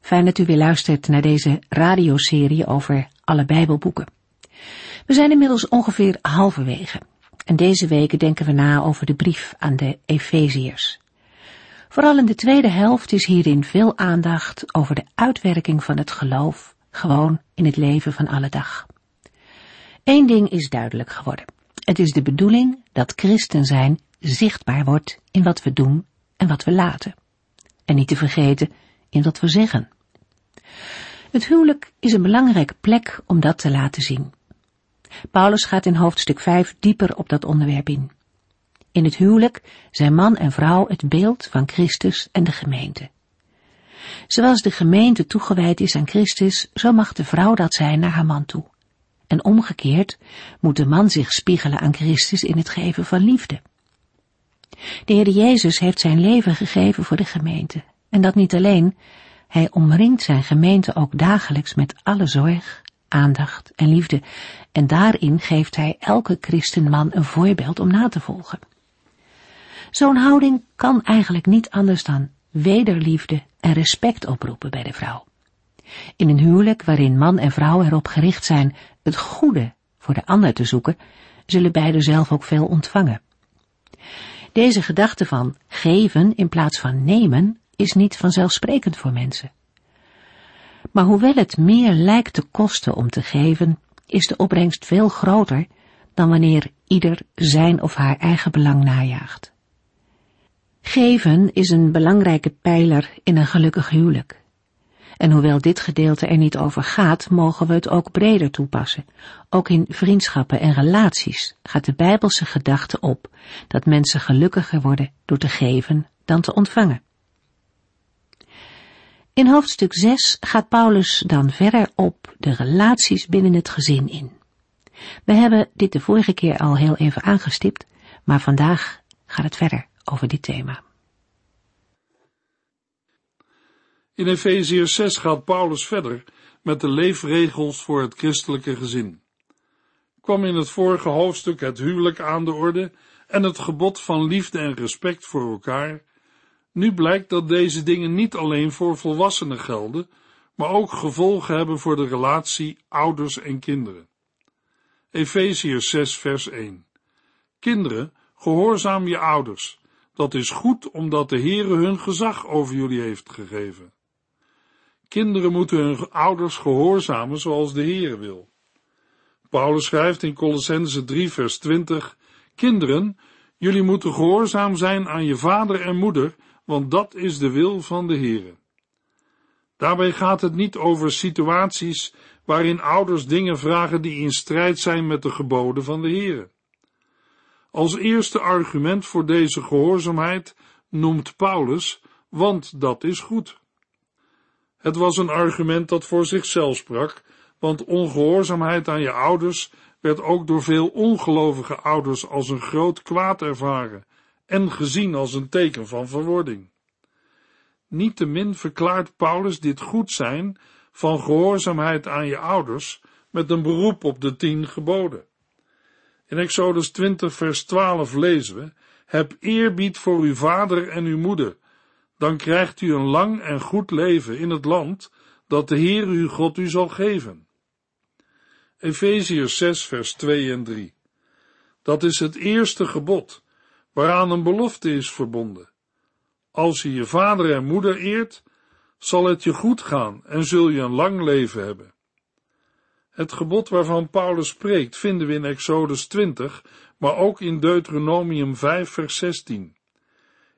Fijn dat u weer luistert naar deze radioserie over alle Bijbelboeken. We zijn inmiddels ongeveer halverwege. En deze weken denken we na over de brief aan de Efeziërs. Vooral in de tweede helft is hierin veel aandacht over de uitwerking van het geloof, gewoon in het leven van alle dag. Eén ding is duidelijk geworden. Het is de bedoeling dat christen zijn zichtbaar wordt in wat we doen en wat we laten. En niet te vergeten in wat we zeggen. Het huwelijk is een belangrijke plek om dat te laten zien. Paulus gaat in hoofdstuk 5 dieper op dat onderwerp in. In het huwelijk zijn man en vrouw het beeld van Christus en de gemeente. Zoals de gemeente toegewijd is aan Christus, zo mag de vrouw dat zijn naar haar man toe. En omgekeerd moet de man zich spiegelen aan Christus in het geven van liefde. De Heer Jezus heeft zijn leven gegeven voor de gemeente. En dat niet alleen, hij omringt zijn gemeente ook dagelijks met alle zorg, aandacht en liefde. En daarin geeft hij elke christenman een voorbeeld om na te volgen. Zo'n houding kan eigenlijk niet anders dan wederliefde en respect oproepen bij de vrouw. In een huwelijk waarin man en vrouw erop gericht zijn het goede voor de ander te zoeken, zullen beiden zelf ook veel ontvangen. Deze gedachte van geven in plaats van nemen is niet vanzelfsprekend voor mensen. Maar hoewel het meer lijkt te kosten om te geven, is de opbrengst veel groter dan wanneer ieder zijn of haar eigen belang najaagt. Geven is een belangrijke pijler in een gelukkig huwelijk. En hoewel dit gedeelte er niet over gaat, mogen we het ook breder toepassen. Ook in vriendschappen en relaties gaat de Bijbelse gedachte op dat mensen gelukkiger worden door te geven dan te ontvangen. In hoofdstuk 6 gaat Paulus dan verder op de relaties binnen het gezin in. We hebben dit de vorige keer al heel even aangestipt, maar vandaag gaat het verder over dit thema. In Efeziër 6 gaat Paulus verder met de leefregels voor het christelijke gezin. Kwam in het vorige hoofdstuk het huwelijk aan de orde en het gebod van liefde en respect voor elkaar, nu blijkt dat deze dingen niet alleen voor volwassenen gelden, maar ook gevolgen hebben voor de relatie ouders en kinderen. Efeziërs 6 vers 1 Kinderen, gehoorzaam je ouders. Dat is goed omdat de Heere hun gezag over jullie heeft gegeven. Kinderen moeten hun ouders gehoorzamen zoals de Heere wil. Paulus schrijft in Colossense 3 vers 20 Kinderen, jullie moeten gehoorzaam zijn aan je vader en moeder, want dat is de wil van de Heere. Daarbij gaat het niet over situaties waarin ouders dingen vragen die in strijd zijn met de geboden van de Heere. Als eerste argument voor deze gehoorzaamheid noemt Paulus, want dat is goed. Het was een argument dat voor zichzelf sprak, want ongehoorzaamheid aan je ouders werd ook door veel ongelovige ouders als een groot kwaad ervaren en gezien als een teken van verwording. Niettemin verklaart Paulus dit goed zijn van gehoorzaamheid aan je ouders met een beroep op de tien geboden. In Exodus 20 vers 12 lezen we, heb eerbied voor uw vader en uw moeder, dan krijgt u een lang en goed leven in het land dat de Heer uw God u zal geven. Efeziërs 6 vers 2 en 3 Dat is het eerste gebod waaraan een belofte is verbonden. Als je je vader en moeder eert, zal het je goed gaan en zul je een lang leven hebben. Het gebod waarvan Paulus spreekt vinden we in Exodus 20, maar ook in Deuteronomium 5 vers 16.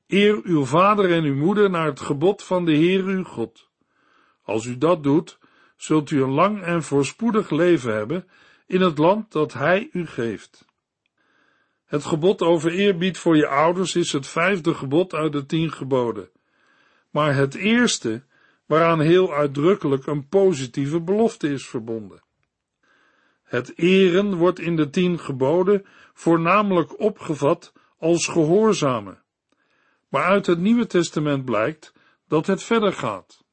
Eer uw vader en uw moeder naar het gebod van de Heer uw God. Als u dat doet, zult u een lang en voorspoedig leven hebben in het land dat Hij u geeft. Het gebod over eerbied voor je ouders is het vijfde gebod uit de tien geboden. Maar het eerste, waaraan heel uitdrukkelijk een positieve belofte is verbonden. Het eren wordt in de tien geboden voornamelijk opgevat als gehoorzamen. Maar uit het Nieuwe Testament blijkt dat het verder gaat.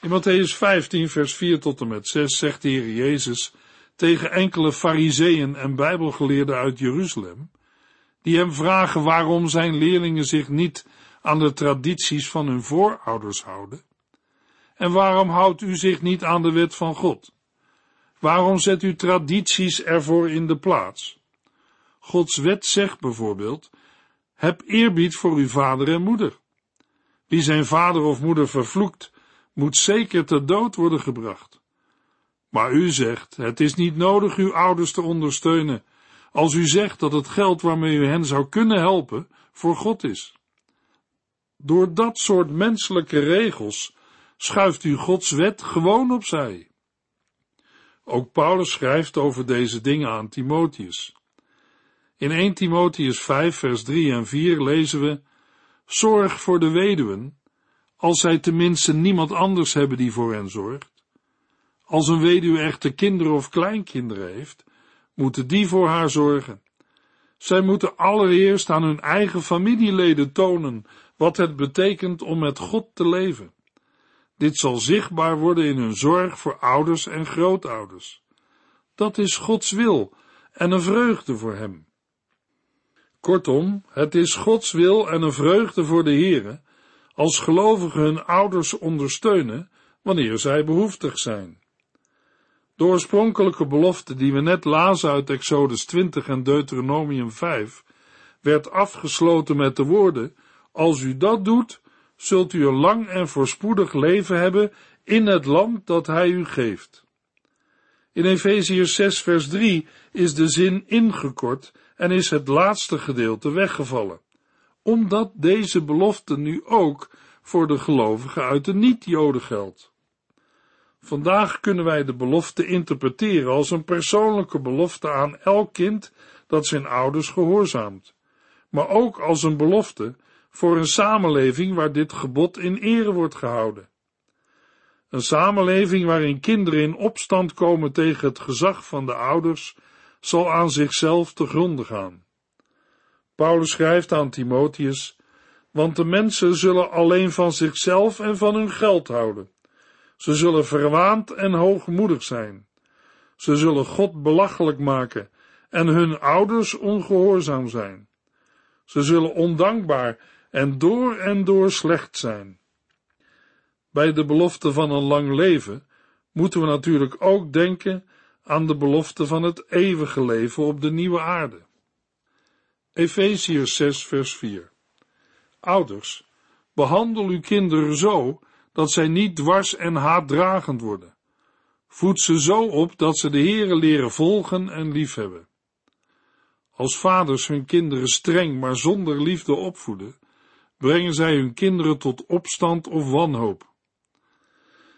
In Matthäus 15, vers 4 tot en met 6 zegt de Heer Jezus tegen enkele fariseeën en bijbelgeleerden uit Jeruzalem, die hem vragen waarom zijn leerlingen zich niet aan de tradities van hun voorouders houden. En waarom houdt u zich niet aan de wet van God? Waarom zet u tradities ervoor in de plaats? Gods wet zegt bijvoorbeeld, heb eerbied voor uw vader en moeder. Wie zijn vader of moeder vervloekt, moet zeker ter dood worden gebracht. Maar u zegt, het is niet nodig uw ouders te ondersteunen, als u zegt dat het geld waarmee u hen zou kunnen helpen, voor God is. Door dat soort menselijke regels schuift u Gods wet gewoon opzij. Ook Paulus schrijft over deze dingen aan Timotheus. In 1 Timotheus 5 vers 3 en 4 lezen we, Zorg voor de weduwen, als zij tenminste niemand anders hebben die voor hen zorgt. Als een weduwe echte kinderen of kleinkinderen heeft, moeten die voor haar zorgen. Zij moeten allereerst aan hun eigen familieleden tonen wat het betekent om met God te leven. Dit zal zichtbaar worden in hun zorg voor ouders en grootouders. Dat is Gods wil en een vreugde voor hem. Kortom, het is Gods wil en een vreugde voor de Heere, als gelovigen hun ouders ondersteunen wanneer zij behoeftig zijn. De oorspronkelijke belofte die we net lazen uit Exodus 20 en Deuteronomium 5 werd afgesloten met de woorden: Als u dat doet, zult u een lang en voorspoedig leven hebben in het land dat hij u geeft. In Efeziërs 6 vers 3 is de zin ingekort en is het laatste gedeelte weggevallen, omdat deze belofte nu ook voor de gelovigen uit de niet-Joden geldt. Vandaag kunnen wij de belofte interpreteren als een persoonlijke belofte aan elk kind dat zijn ouders gehoorzaamt, maar ook als een belofte voor een samenleving waar dit gebod in ere wordt gehouden. Een samenleving waarin kinderen in opstand komen tegen het gezag van de ouders zal aan zichzelf te gronden gaan. Paulus schrijft aan Timotheus, want de mensen zullen alleen van zichzelf en van hun geld houden. Ze zullen verwaand en hoogmoedig zijn. Ze zullen God belachelijk maken en hun ouders ongehoorzaam zijn. Ze zullen ondankbaar en door en door slecht zijn. Bij de belofte van een lang leven moeten we natuurlijk ook denken aan de belofte van het eeuwige leven op de nieuwe aarde. Efeziërs 6 vers 4 Ouders, behandel uw kinderen zo dat zij niet dwars en haatdragend worden. Voed ze zo op dat ze de Heere leren volgen en liefhebben. Als vaders hun kinderen streng maar zonder liefde opvoeden, brengen zij hun kinderen tot opstand of wanhoop.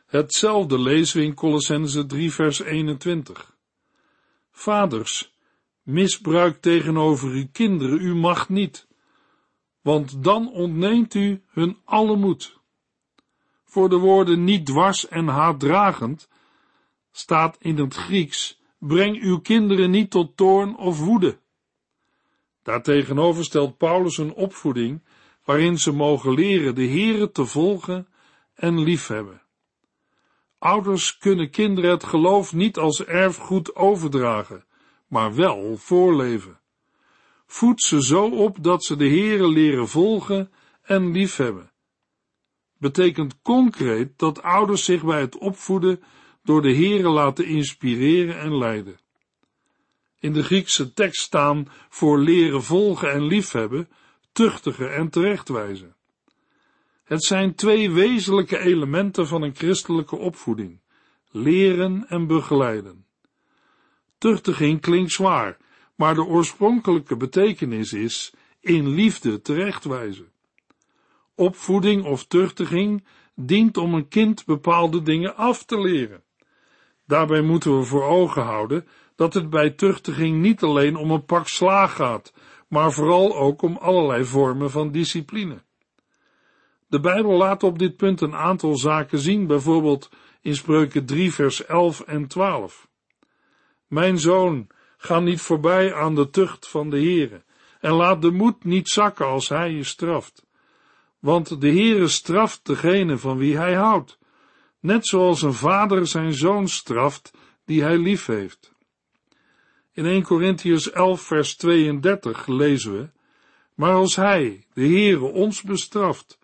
Hetzelfde lezen we in Colossense 3 vers 21. Vaders, misbruik tegenover uw kinderen uw macht niet, want dan ontneemt u hun alle moed. Voor de woorden niet dwars en haatdragend staat in het Grieks, breng uw kinderen niet tot toorn of woede. Daartegenover stelt Paulus een opvoeding waarin ze mogen leren de Here te volgen en liefhebben. Ouders kunnen kinderen het geloof niet als erfgoed overdragen, maar wel voorleven. Voed ze zo op dat ze de Here leren volgen en liefhebben. Betekent concreet dat ouders zich bij het opvoeden door de Here laten inspireren en leiden. In de Griekse tekst staan voor leren volgen en liefhebben, tuchtigen en terechtwijzen. Het zijn twee wezenlijke elementen van een christelijke opvoeding: leren en begeleiden. Tuchtiging klinkt zwaar, maar de oorspronkelijke betekenis is in liefde terechtwijzen. Opvoeding of tuchtiging dient om een kind bepaalde dingen af te leren. Daarbij moeten we voor ogen houden dat het bij tuchtiging niet alleen om een pak slaag gaat, maar vooral ook om allerlei vormen van discipline. De Bijbel laat op dit punt een aantal zaken zien, bijvoorbeeld in Spreuken 3 vers 11 en 12. Mijn zoon, ga niet voorbij aan de tucht van de Heere en laat de moed niet zakken als hij je straft. Want de Heere straft degene van wie hij houdt, net zoals een vader zijn zoon straft die hij lief heeft. In 1 Corinthians 11 vers 32 lezen we, maar als hij, de Heere, ons bestraft,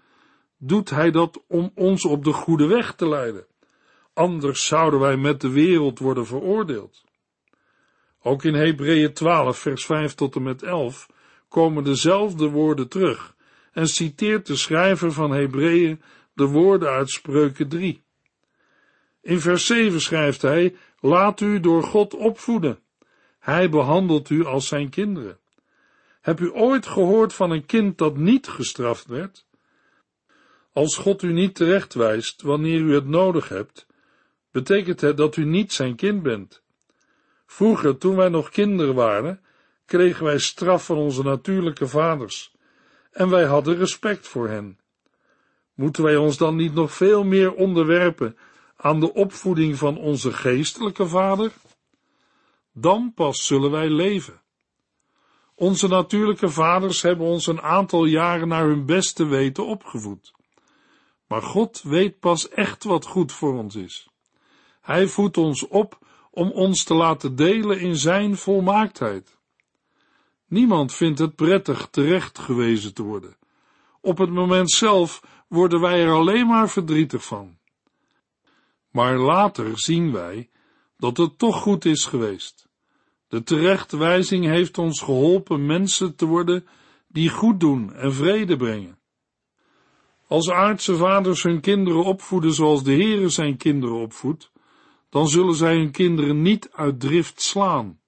doet hij dat om ons op de goede weg te leiden. Anders zouden wij met de wereld worden veroordeeld. Ook in Hebreeën 12 vers 5 tot en met 11 komen dezelfde woorden terug en citeert de schrijver van Hebreeën de woorden uit Spreuken 3. In vers 7 schrijft hij, laat u door God opvoeden. Hij behandelt u als zijn kinderen. Heb u ooit gehoord van een kind dat niet gestraft werd? Als God u niet terechtwijst wanneer u het nodig hebt, betekent het dat u niet zijn kind bent. Vroeger, toen wij nog kinderen waren, kregen wij straf van onze natuurlijke vaders, en wij hadden respect voor hen. Moeten wij ons dan niet nog veel meer onderwerpen aan de opvoeding van onze geestelijke vader? Dan pas zullen wij leven. Onze natuurlijke vaders hebben ons een aantal jaren naar hun beste weten opgevoed. Maar God weet pas echt wat goed voor ons is. Hij voedt ons op om ons te laten delen in zijn volmaaktheid. Niemand vindt het prettig terecht gewezen te worden. Op het moment zelf worden wij er alleen maar verdrietig van. Maar later zien wij dat het toch goed is geweest. De terechtwijzing heeft ons geholpen mensen te worden die goed doen en vrede brengen. Als aardse vaders hun kinderen opvoeden zoals de Heere zijn kinderen opvoedt, dan zullen zij hun kinderen niet uit drift slaan.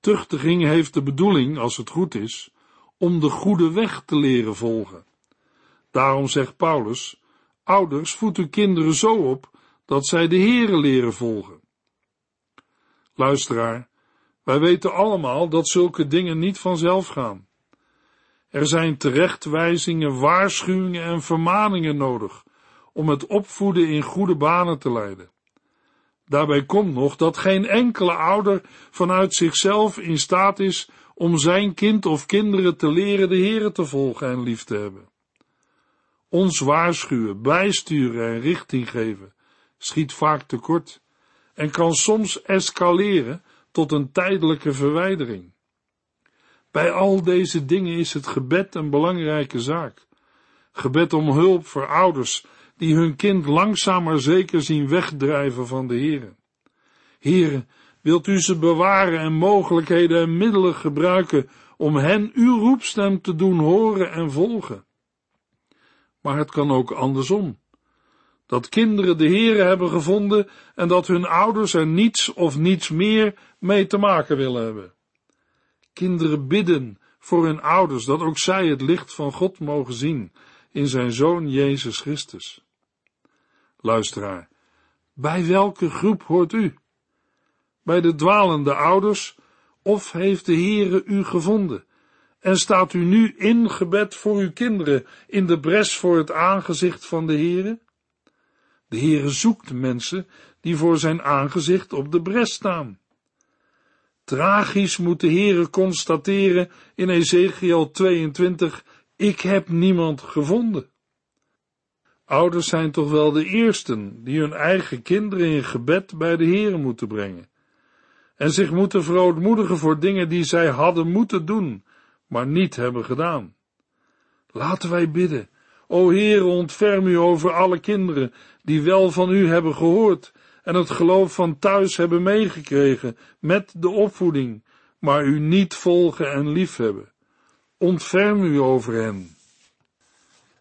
Tuchtiging heeft de bedoeling, als het goed is, om de goede weg te leren volgen. Daarom zegt Paulus, ouders, voed uw kinderen zo op, dat zij de Heere leren volgen. Luisteraar, wij weten allemaal dat zulke dingen niet vanzelf gaan. Er zijn terechtwijzingen, waarschuwingen en vermaningen nodig om het opvoeden in goede banen te leiden. Daarbij komt nog dat geen enkele ouder vanuit zichzelf in staat is om zijn kind of kinderen te leren de Heere te volgen en lief te hebben. Ons waarschuwen, bijsturen en richting geven schiet vaak tekort en kan soms escaleren tot een tijdelijke verwijdering. Bij al deze dingen is het gebed een belangrijke zaak. Gebed om hulp voor ouders die hun kind langzaam maar zeker zien wegdrijven van de Heere. Heere, wilt u ze bewaren en mogelijkheden en middelen gebruiken om hen uw roepstem te doen horen en volgen. Maar het kan ook andersom. Dat kinderen de Heere hebben gevonden en dat hun ouders er niets of niets meer mee te maken willen hebben. Kinderen bidden voor hun ouders dat ook zij het licht van God mogen zien in zijn Zoon Jezus Christus. Luisteraar, bij welke groep hoort u? Bij de dwalende ouders of heeft de Heere u gevonden en staat u nu in gebed voor uw kinderen in de bres voor het aangezicht van de Heere? De Heere zoekt mensen die voor zijn aangezicht op de bres staan. Tragisch moet de Heere constateren in Ezekiel 22, ik heb niemand gevonden. Ouders zijn toch wel de eersten die hun eigen kinderen in gebed bij de Heere moeten brengen en zich moeten verootmoedigen voor dingen die zij hadden moeten doen, maar niet hebben gedaan. Laten wij bidden. O Heere, ontferm u over alle kinderen die wel van u hebben gehoord en het geloof van thuis hebben meegekregen met de opvoeding, maar u niet volgen en liefhebben. Ontferm u over hen.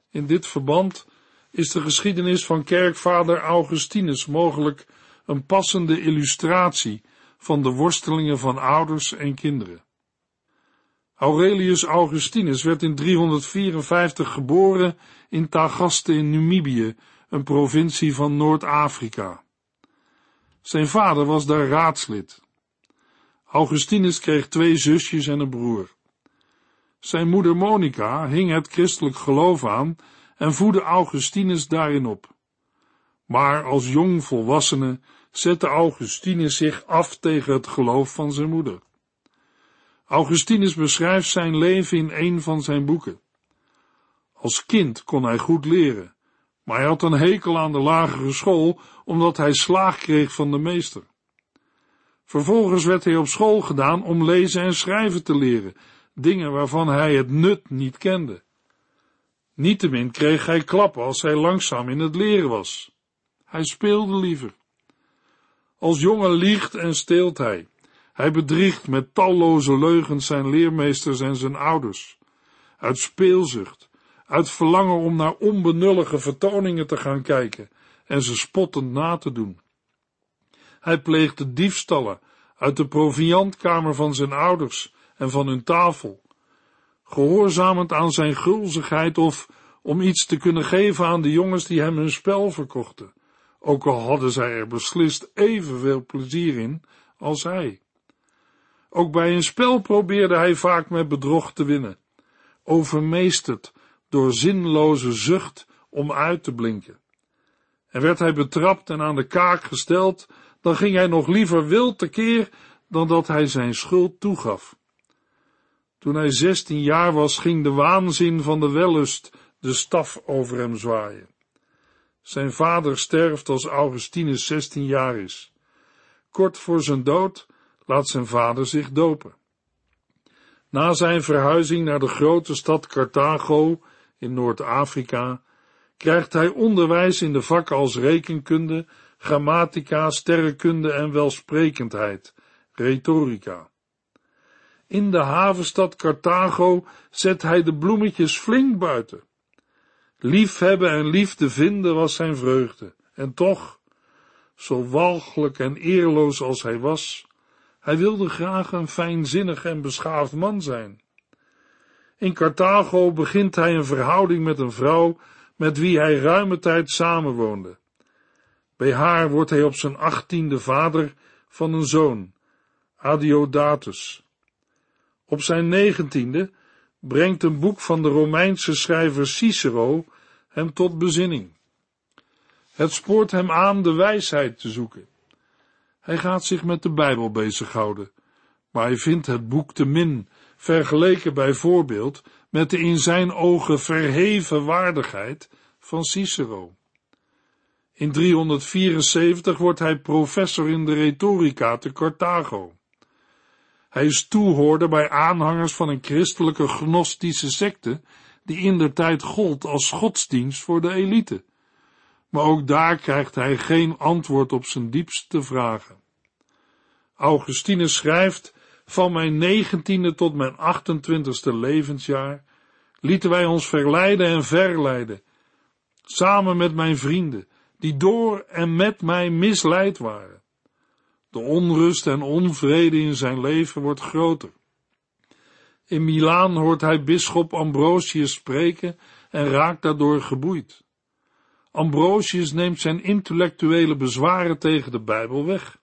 In dit verband is de geschiedenis van kerkvader Augustinus mogelijk een passende illustratie van de worstelingen van ouders en kinderen. Aurelius Augustinus werd in 354 geboren in Tagaste in Namibië, een provincie van Noord-Afrika. Zijn vader was daar raadslid. Augustinus kreeg twee zusjes en een broer. Zijn moeder Monica hing het christelijk geloof aan en voedde Augustinus daarin op. Maar als jong volwassene zette Augustinus zich af tegen het geloof van zijn moeder. Augustinus beschrijft zijn leven in een van zijn boeken. Als kind kon hij goed leren, maar hij had een hekel aan de lagere school omdat hij slaag kreeg van de meester. Vervolgens werd hij op school gedaan om lezen en schrijven te leren, dingen waarvan hij het nut niet kende. Niettemin kreeg hij klappen als hij langzaam in het leren was. Hij speelde liever. Als jongen liegt en steelt hij. Hij bedriegt met talloze leugens zijn leermeesters en zijn ouders. Uit speelzucht, uit verlangen om naar onbenullige vertoningen te gaan kijken en ze spottend na te doen. Hij pleegde diefstallen uit de proviantkamer van zijn ouders en van hun tafel, gehoorzamend aan zijn gulzigheid of om iets te kunnen geven aan de jongens die hem hun spel verkochten, ook al hadden zij er beslist evenveel plezier in als hij. Ook bij een spel probeerde hij vaak met bedrog te winnen, overmeesterd door zinloze zucht om uit te blinken. En werd hij betrapt en aan de kaak gesteld, dan ging hij nog liever wild tekeer dan dat hij zijn schuld toegaf. Toen hij zestien jaar was, ging de waanzin van de wellust de staf over hem zwaaien. Zijn vader sterft als Augustinus zestien jaar is. Kort voor zijn dood laat zijn vader zich dopen. Na zijn verhuizing naar de grote stad Carthago in Noord-Afrika krijgt hij onderwijs in de vakken als rekenkunde, grammatica, sterrenkunde en welsprekendheid, retorica. In de havenstad Carthago zet hij de bloemetjes flink buiten. Liefhebben en liefde vinden was zijn vreugde. En toch, zo walgelijk en eerloos als hij was, hij wilde graag een fijnzinnig en beschaafd man zijn. In Carthago begint hij een verhouding met een vrouw met wie hij ruime tijd samenwoonde. Bij haar wordt hij op zijn achttiende vader van een zoon, Adiodatus. Op zijn negentiende brengt een boek van de Romeinse schrijver Cicero hem tot bezinning. Het spoort hem aan de wijsheid te zoeken. Hij gaat zich met de Bijbel bezighouden, maar hij vindt het boek te min, vergeleken bijvoorbeeld met de in zijn ogen verheven waardigheid van Cicero. In 374 wordt hij professor in de retorica te Carthago. Hij is toehoorder bij aanhangers van een christelijke gnostische secte, die in der tijd gold als godsdienst voor de elite. Maar ook daar krijgt hij geen antwoord op zijn diepste vragen. Augustinus schrijft, van mijn negentiende tot mijn 28ste levensjaar lieten wij ons verleiden en verleiden, samen met mijn vrienden, die door en met mij misleid waren. De onrust en onvrede in zijn leven wordt groter. In Milaan hoort hij bisschop Ambrosius spreken en raakt daardoor geboeid. Ambrosius neemt zijn intellectuele bezwaren tegen de Bijbel weg.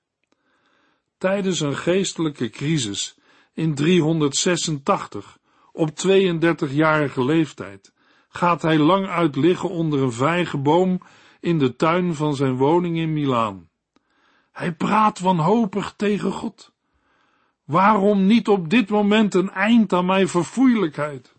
Tijdens een geestelijke crisis in 386, op 32-jarige leeftijd, gaat hij lang uit liggen onder een vijgenboom in de tuin van zijn woning in Milaan. Hij praat wanhopig tegen God. Waarom niet op dit moment een eind aan mijn verfoeilijkheid?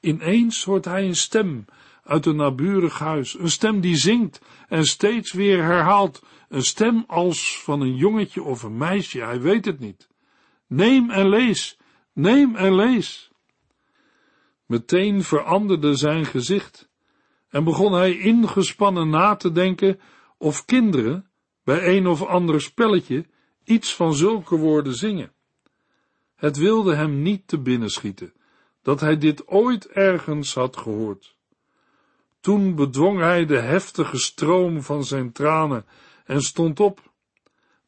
Ineens hoort hij een stem uit een naburig huis, een stem die zingt en steeds weer herhaalt, een stem als van een jongetje of een meisje, hij weet het niet. Neem en lees, neem en lees. Meteen veranderde zijn gezicht en begon hij ingespannen na te denken of kinderen bij een of ander spelletje iets van zulke woorden zingen. Het wilde hem niet te binnen schieten dat hij dit ooit ergens had gehoord. Toen bedwong hij de heftige stroom van zijn tranen en stond op.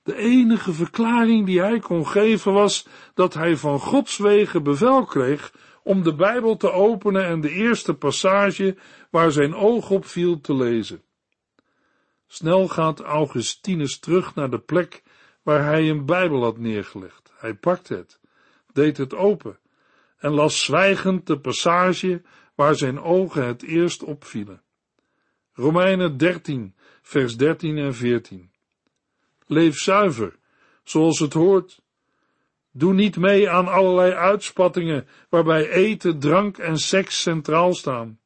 De enige verklaring die hij kon geven was dat hij van Gods wegen bevel kreeg om de Bijbel te openen en de eerste passage waar zijn oog op viel te lezen. Snel gaat Augustinus terug naar de plek waar hij een Bijbel had neergelegd. Hij pakte het, deed het open en las zwijgend de passage waar zijn ogen het eerst opvielen. Romeinen 13, vers 13 en 14. Leef zuiver, zoals het hoort. Doe niet mee aan allerlei uitspattingen waarbij eten, drank en seks centraal staan.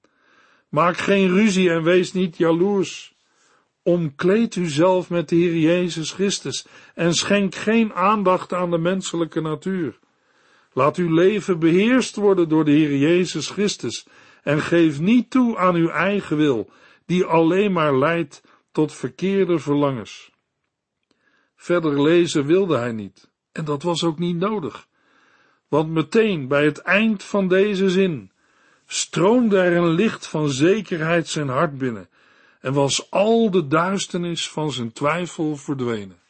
Maak geen ruzie en wees niet jaloers. Omkleed u zelf met de Heer Jezus Christus en schenk geen aandacht aan de menselijke natuur. Laat uw leven beheerst worden door de Heer Jezus Christus en geef niet toe aan uw eigen wil, die alleen maar leidt tot verkeerde verlangens. Verder lezen wilde hij niet, en dat was ook niet nodig, want meteen bij het eind van deze zin stroomde er een licht van zekerheid zijn hart binnen en was al de duisternis van zijn twijfel verdwenen.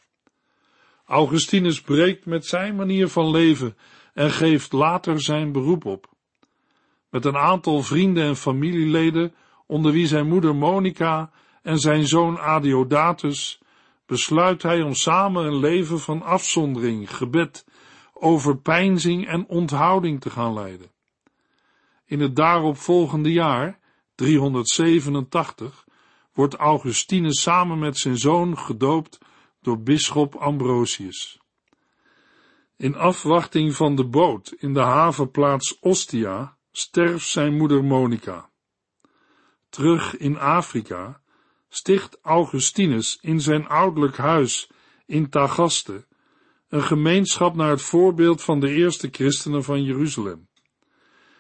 Augustinus breekt met zijn manier van leven en geeft later zijn beroep op. Met een aantal vrienden en familieleden, onder wie zijn moeder Monica en zijn zoon Adiodatus, besluit hij om samen een leven van afzondering, gebed, overpeinzing en onthouding te gaan leiden. In het daaropvolgende jaar, 387, wordt Augustinus samen met zijn zoon gedoopt door bisschop Ambrosius. In afwachting van de boot in de havenplaats Ostia sterft zijn moeder Monica. Terug in Afrika sticht Augustinus in zijn ouderlijk huis in Tagaste een gemeenschap naar het voorbeeld van de eerste christenen van Jeruzalem.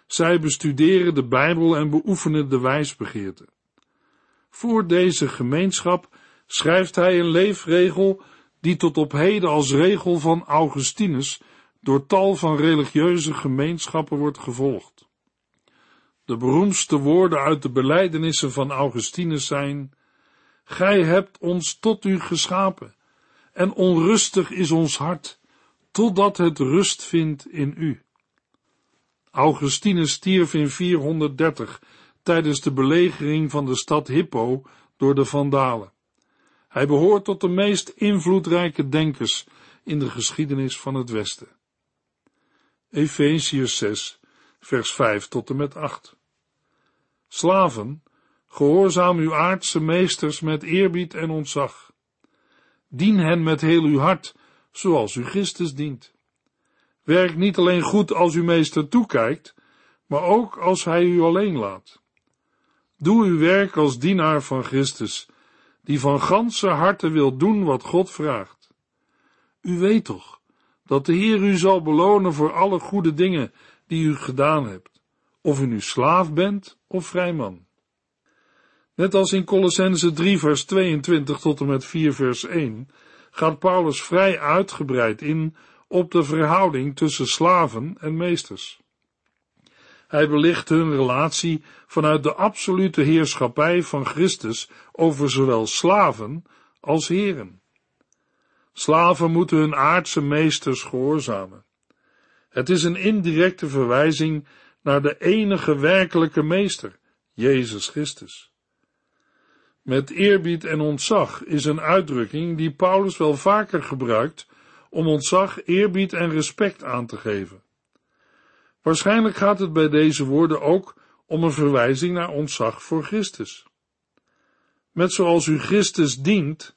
Zij bestuderen de Bijbel en beoefenen de wijsbegeerte. Voor deze gemeenschap schrijft hij een leefregel die tot op heden als regel van Augustinus door tal van religieuze gemeenschappen wordt gevolgd. De beroemdste woorden uit de belijdenissen van Augustinus zijn: Gij hebt ons tot u geschapen, en onrustig is ons hart, totdat het rust vindt in u. Augustinus stierf in 430 tijdens de belegering van de stad Hippo door de Vandalen. Hij behoort tot de meest invloedrijke denkers in de geschiedenis van het Westen. Efeziërs 6, vers 5 tot en met 8. Slaven, gehoorzaam uw aardse meesters met eerbied en ontzag. Dien hen met heel uw hart, zoals u Christus dient. Werk niet alleen goed als uw meester toekijkt, maar ook als hij u alleen laat. Doe uw werk als dienaar van Christus, die van ganse harte wil doen wat God vraagt. U weet toch dat de Heer u zal belonen voor alle goede dingen die u gedaan hebt, of u nu slaaf bent of vrijman. Net als in Colossense 3 vers 22 tot en met 4 vers 1 gaat Paulus vrij uitgebreid in op de verhouding tussen slaven en meesters. Hij belicht hun relatie vanuit de absolute heerschappij van Christus over zowel slaven als heren. Slaven moeten hun aardse meesters gehoorzamen. Het is een indirecte verwijzing naar de enige werkelijke meester, Jezus Christus. Met eerbied en ontzag is een uitdrukking die Paulus wel vaker gebruikt om ontzag, eerbied en respect aan te geven. Waarschijnlijk gaat het bij deze woorden ook om een verwijzing naar ontzag voor Christus. Met zoals u Christus dient,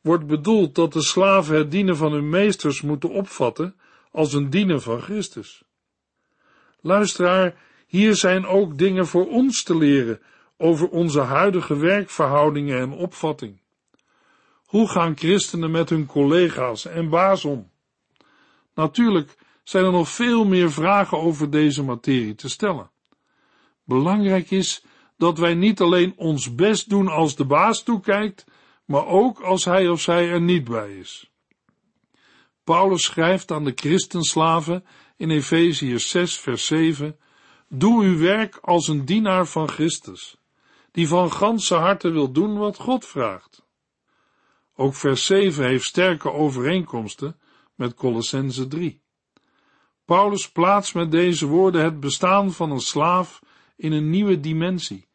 wordt bedoeld dat de slaven het dienen van hun meesters moeten opvatten als een dienen van Christus. Luisteraar, hier zijn ook dingen voor ons te leren over onze huidige werkverhoudingen en opvatting. Hoe gaan christenen met hun collega's en baas om? Natuurlijk zijn er nog veel meer vragen over deze materie te stellen. Belangrijk is dat wij niet alleen ons best doen als de baas toekijkt, maar ook als hij of zij er niet bij is. Paulus schrijft aan de christenslaven in Efeziërs 6 vers 7, Doe uw werk als een dienaar van Christus, die van ganse harte wil doen wat God vraagt. Ook vers 7 heeft sterke overeenkomsten met Colossense 3. Paulus plaatst met deze woorden het bestaan van een slaaf in een nieuwe dimensie,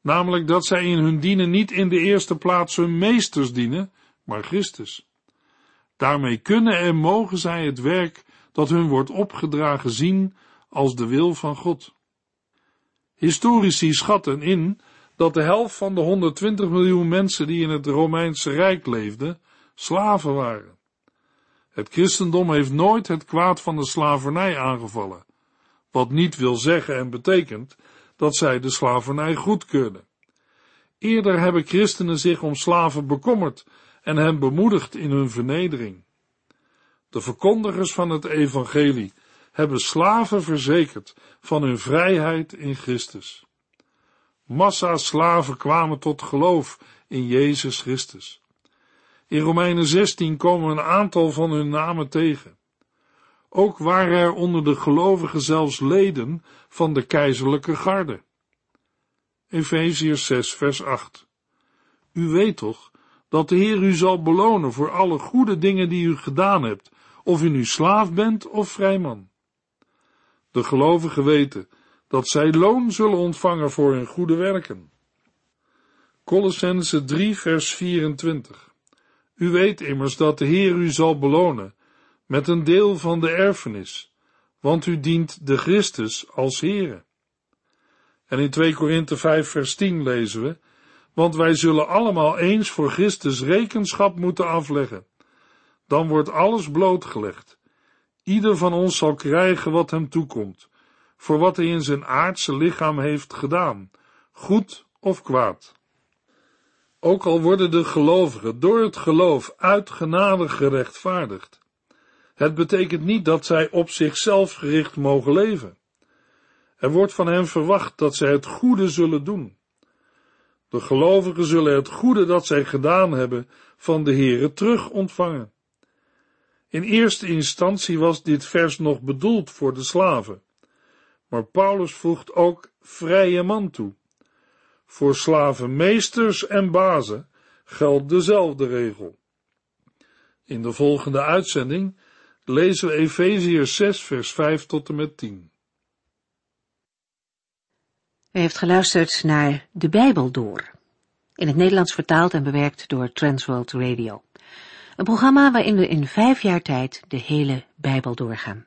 namelijk dat zij in hun dienen niet in de eerste plaats hun meesters dienen, maar Christus. Daarmee kunnen en mogen zij het werk dat hun wordt opgedragen zien als de wil van God. Historici schatten in dat de helft van de 120 miljoen mensen die in het Romeinse Rijk leefden, slaven waren. Het christendom heeft nooit het kwaad van de slavernij aangevallen, wat niet wil zeggen en betekent dat zij de slavernij goedkeurden. Eerder hebben christenen zich om slaven bekommerd en hen bemoedigd in hun vernedering. De verkondigers van het evangelie hebben slaven verzekerd van hun vrijheid in Christus. Massa slaven kwamen tot geloof in Jezus Christus. In Romeinen 16 komen een aantal van hun namen tegen. Ook waren er onder de gelovigen zelfs leden van de keizerlijke garde. Efeziërs 6 vers 8 U weet toch dat de Heer u zal belonen voor alle goede dingen die u gedaan hebt, of u nu slaaf bent of vrijman. De gelovigen weten dat zij loon zullen ontvangen voor hun goede werken. Colossense 3 vers 24 U weet immers dat de Heer u zal belonen met een deel van de erfenis, want u dient de Christus als Heere. En in 2 Korinthe 5 vers 10 lezen we, want wij zullen allemaal eens voor Christus rekenschap moeten afleggen. Dan wordt alles blootgelegd. Ieder van ons zal krijgen wat hem toekomt, voor wat hij in zijn aardse lichaam heeft gedaan, goed of kwaad. Ook al worden de gelovigen door het geloof uit genade gerechtvaardigd, het betekent niet dat zij op zichzelf gericht mogen leven. Er wordt van hen verwacht dat zij het goede zullen doen. De gelovigen zullen het goede dat zij gedaan hebben van de Heere terug ontvangen. In eerste instantie was dit vers nog bedoeld voor de slaven, maar Paulus voegt ook vrije man toe. Voor slavenmeesters en bazen geldt dezelfde regel. In de volgende uitzending lezen we Efeziërs 6 vers 5 tot en met 10. U heeft geluisterd naar De Bijbel Door, in het Nederlands vertaald en bewerkt door Transworld Radio. Een programma waarin we in vijf jaar tijd de hele Bijbel doorgaan.